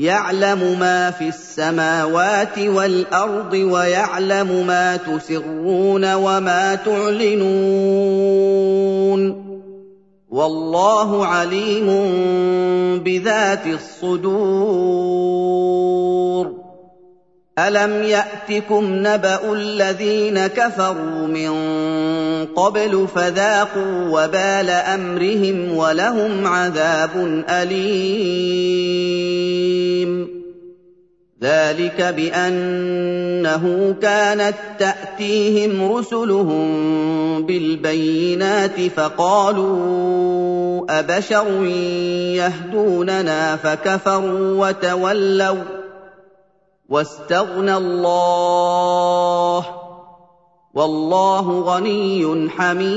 يعلم ما في السماوات والأرض ويعلم ما تسرون وما تعلنون. والله عليم بذات الصدور. الم ياتكم نبا الذين كفروا من قبل فذاقوا وبال امرهم ولهم عذاب اليم ذلك بانه كانت تاتيهم رسلهم بالبينات فقالوا ابشر يهدوننا فكفروا وتولوا واستغنى الله والله غني حميد.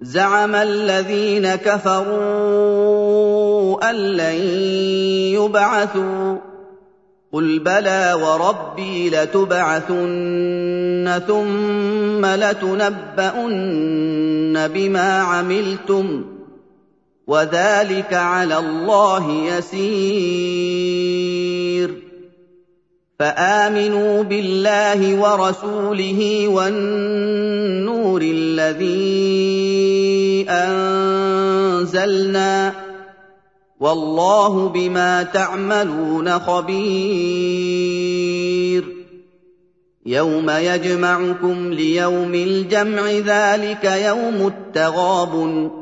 زعم الذين كفروا أن لن يبعثوا. قل بلى وربي لتبعثن ثم لتنبؤن بما عملتم. وذلك على الله يسير. فآمنوا بالله ورسوله والنور الذي أنزلنا والله بما تعملون خبير. يوم يجمعكم ليوم الجمع ذلك يوم التغابن.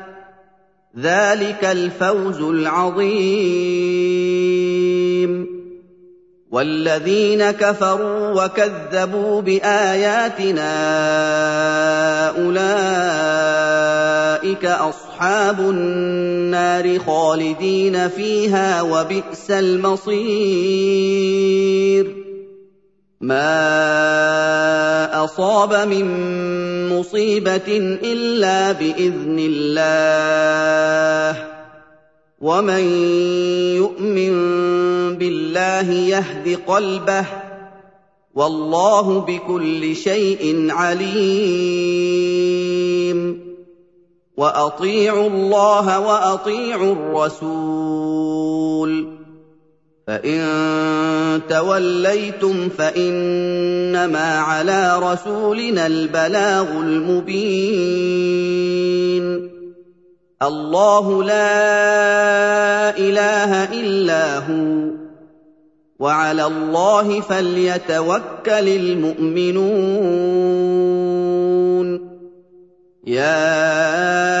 ذلك الفوز العظيم. والذين كفروا وكذبوا بآياتنا أولئك أصحاب النار خالدين فيها وبئس المصير. ما أصاب من مصيبه الا باذن الله ومن يؤمن بالله يهد قلبه والله بكل شيء عليم واطيعوا الله واطيعوا الرسول فان توليتم فانما على رسولنا البلاغ المبين الله لا اله الا هو وعلى الله فليتوكل المؤمنون يا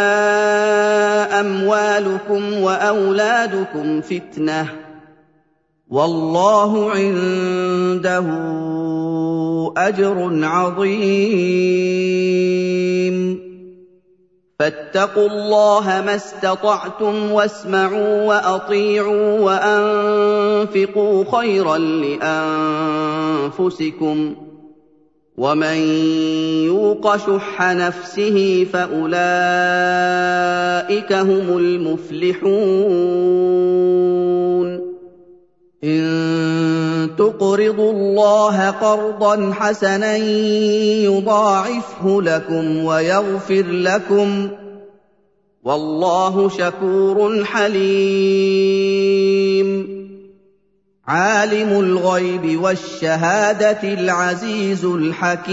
أموالكم وأولادكم فتنة. والله عنده أجر عظيم. فاتقوا الله ما استطعتم واسمعوا وأطيعوا وأنفقوا خيرا لأنفسكم. ومن يوق شح نفسه فاولئك هم المفلحون ان تقرضوا الله قرضا حسنا يضاعفه لكم ويغفر لكم والله شكور حليم عالم الغيب والشهادة العزيز الحكيم.